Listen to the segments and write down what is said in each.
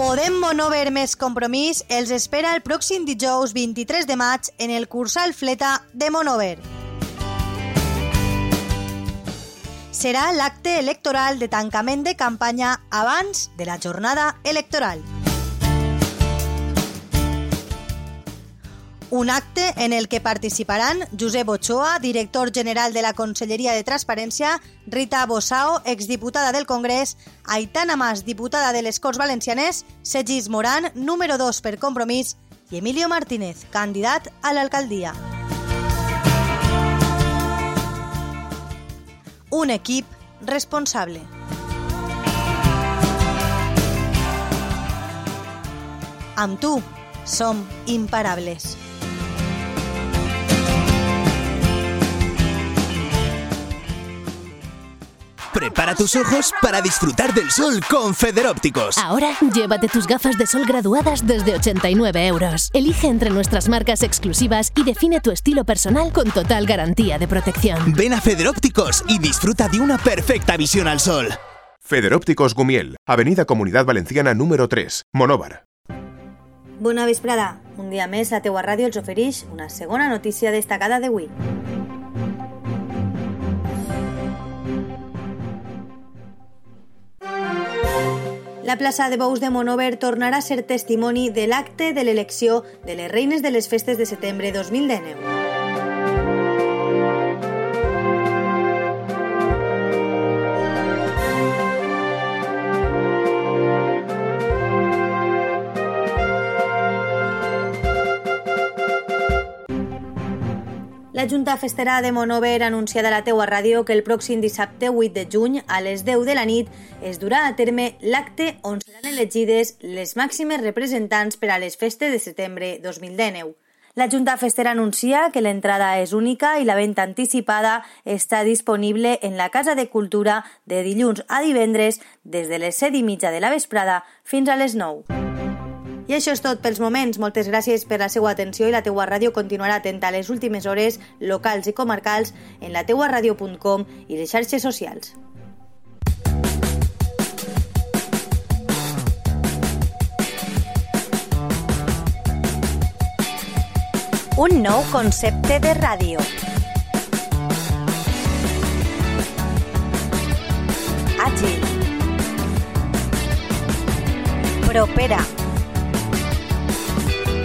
Podem Monover més compromís els espera el pròxim dijous 23 de maig en el Cursal Fleta de Monover. Serà l'acte electoral de tancament de campanya abans de la jornada electoral. Un acte en el que participaran Josep Ochoa, director general de la Conselleria de Transparència, Rita Bossao, exdiputada del Congrés, Aitana Mas, diputada de les Corts Valencianes, Segis Moran, número 2 per Compromís, i Emilio Martínez, candidat a l'alcaldia. Un equip responsable. Amb tu som imparables. Prepara tus ojos para disfrutar del sol con Federópticos. Ahora llévate tus gafas de sol graduadas desde 89 euros. Elige entre nuestras marcas exclusivas y define tu estilo personal con total garantía de protección. Ven a Federópticos y disfruta de una perfecta visión al sol. Federópticos Gumiel, Avenida Comunidad Valenciana número 3, Monóvar. Bona vesprada. Un dia més, la teua ràdio els ofereix una segona notícia destacada d'avui. La plaça de Bous de Monover tornarà a ser testimoni de l'acte de l'elecció de les reines de les festes de setembre 2019. La Junta Festera de Monover ha anunciat a la teua ràdio que el pròxim dissabte 8 de juny a les 10 de la nit es durà a terme l'acte on seran elegides les màximes representants per a les festes de setembre 2019. La Junta Festera anuncia que l'entrada és única i la venda anticipada està disponible en la Casa de Cultura de dilluns a divendres des de les 7 i mitja de la vesprada fins a les 9. I això és tot pels moments. Moltes gràcies per la seva atenció i la teua ràdio continuarà atenta a les últimes hores locals i comarcals en la radio.com i les xarxes socials. Un nou concepte de ràdio. Àgil. Propera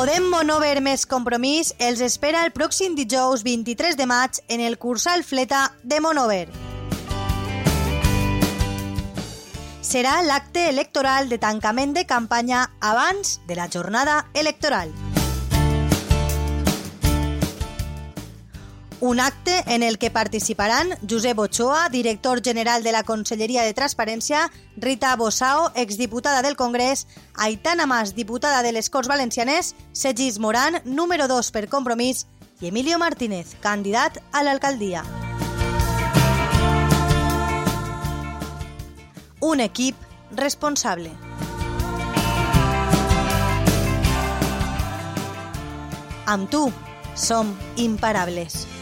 Podem Monover més compromís els espera el pròxim dijous 23 de maig en el Cursal Fleta de Monover. Serà l'acte electoral de tancament de campanya abans de la jornada electoral. Un acte en el que participaran Josep Ochoa, director general de la Conselleria de Transparència, Rita Bossao, exdiputada del Congrés, Aitana Mas, diputada de les Corts Valencianes, Segis Moran, número 2 per Compromís, i Emilio Martínez, candidat a l'alcaldia. Un equip responsable. Amb tu som imparables.